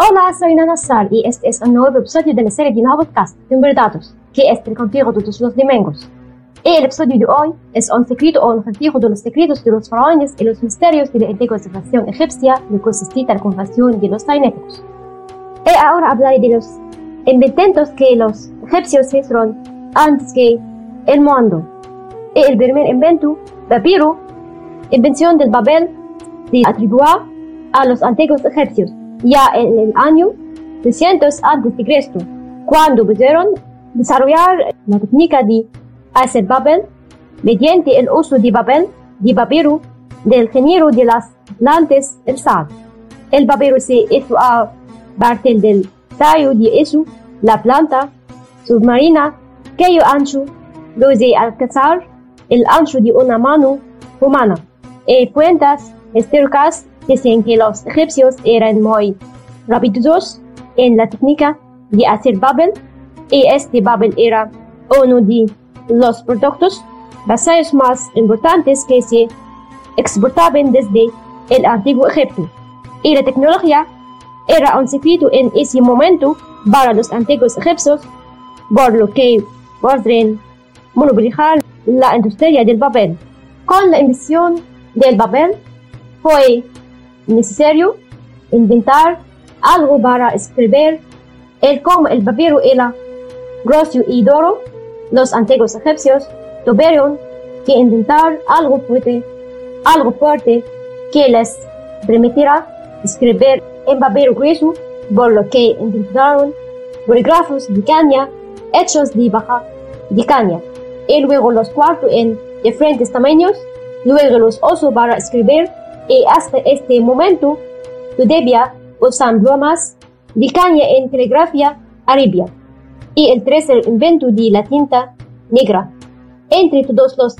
Hola, soy Nana Sar y este es un nuevo episodio de la serie de nuevo podcast de Datos, que es el contigo todos los domingos. El episodio de hoy es un secreto o un acertijo de los secretos de los faraones y los misterios de la antigua civilización egipcia, que consistía en la conversación de los tainéticos. Y ahora hablaré de los inventos que los egipcios hicieron antes que el mundo. Y el primer invento, papiro, invención del Babel, se atribuyó a los antiguos egipcios ya en el año 300 a.C., cuando pudieron desarrollar la técnica de hacer papel mediante el uso de papel de papiro del género de las plantas el sal. El papiro se hizo a partir del tallo de eso, la planta submarina, cuyo ancho de alcanzar el ancho de una mano humana. Y fuentes históricas dicen que los egipcios eran muy rápidos en la técnica de hacer papel y este papel era uno de los productos basados más importantes que se exportaban desde el antiguo Egipto. Y la tecnología era un secreto en ese momento para los antiguos egipcios, por lo que podrían monopolizar la industria del papel. Con la invención del papel fue necesario inventar algo para escribir. El como el papiro era grueso y duro, los antiguos egipcios tuvieron que inventar algo fuerte, algo fuerte que les permitiera escribir en papiro grueso, por lo que inventaron bolígrafos de caña hechos de baja de caña y luego los cuartos en diferentes tamaños, luego los osos para escribir y hasta este momento todavía usan bromas de caña en telegrafía arabia y el tercer invento de la tinta negra. Entre todos los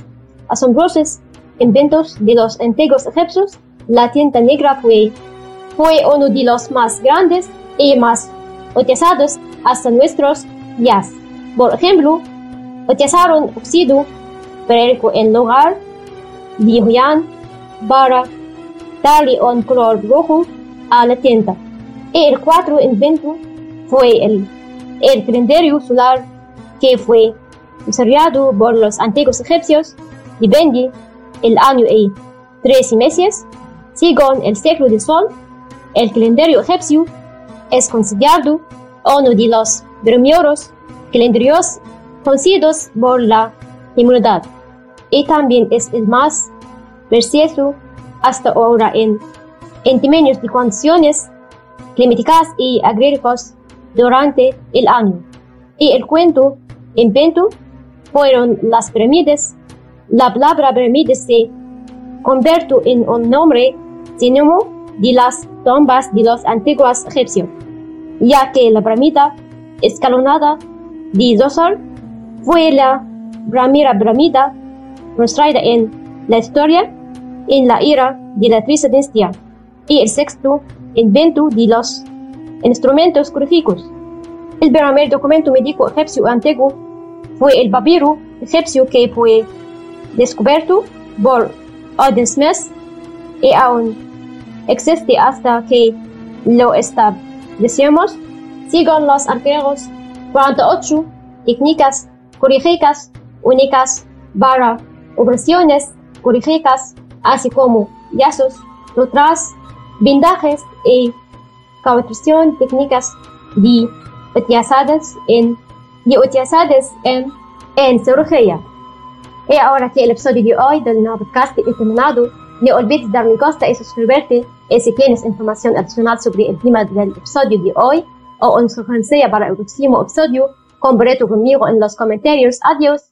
asombrosos inventos de los antiguos egipcios, la tinta negra fue, fue uno de los más grandes y más utilizados hasta nuestros días. Por ejemplo, utilizaron óxido periódico en lugar de para darle un color rojo a la tinta. El cuarto invento fue el, el calendario solar que fue desarrollado por los antiguos egipcios. Depende el año y tres meses. Según el ciclo del sol, el calendario egipcio es considerado uno de los primeros calendarios conocidos por la humanidad y también es el más preciso hasta ahora en, en términos de condiciones climáticas y agrícolas durante el año. Y el cuento invento fueron las pirámides. La palabra pirámides se convirtió en un nombre sinónimo de las tumbas de los antiguos egipcios, ya que la pirámide escalonada de Dosar fue la primera pirámide construida en la historia en la era de la dinastía y el sexto invento de los instrumentos quirúrgicos. El primer documento médico egipcio antiguo fue el papiro egipcio que fue descubierto por Odin Smith y aún existe hasta que lo establecemos. Según los arqueólogos, 48 técnicas quirúrgicas únicas para operaciones quirúrgicas así como yazos, otras vendajes y cauterización técnicas de utilizadas en, de utilizadas en, en cirugía. Y ahora que el episodio de hoy del nuevo podcast es terminado, no olvides darme gusta y suscribirte y si tienes información adicional sobre el tema del episodio de hoy o una sugerencia para el próximo episodio, comparte conmigo en los comentarios. Adiós.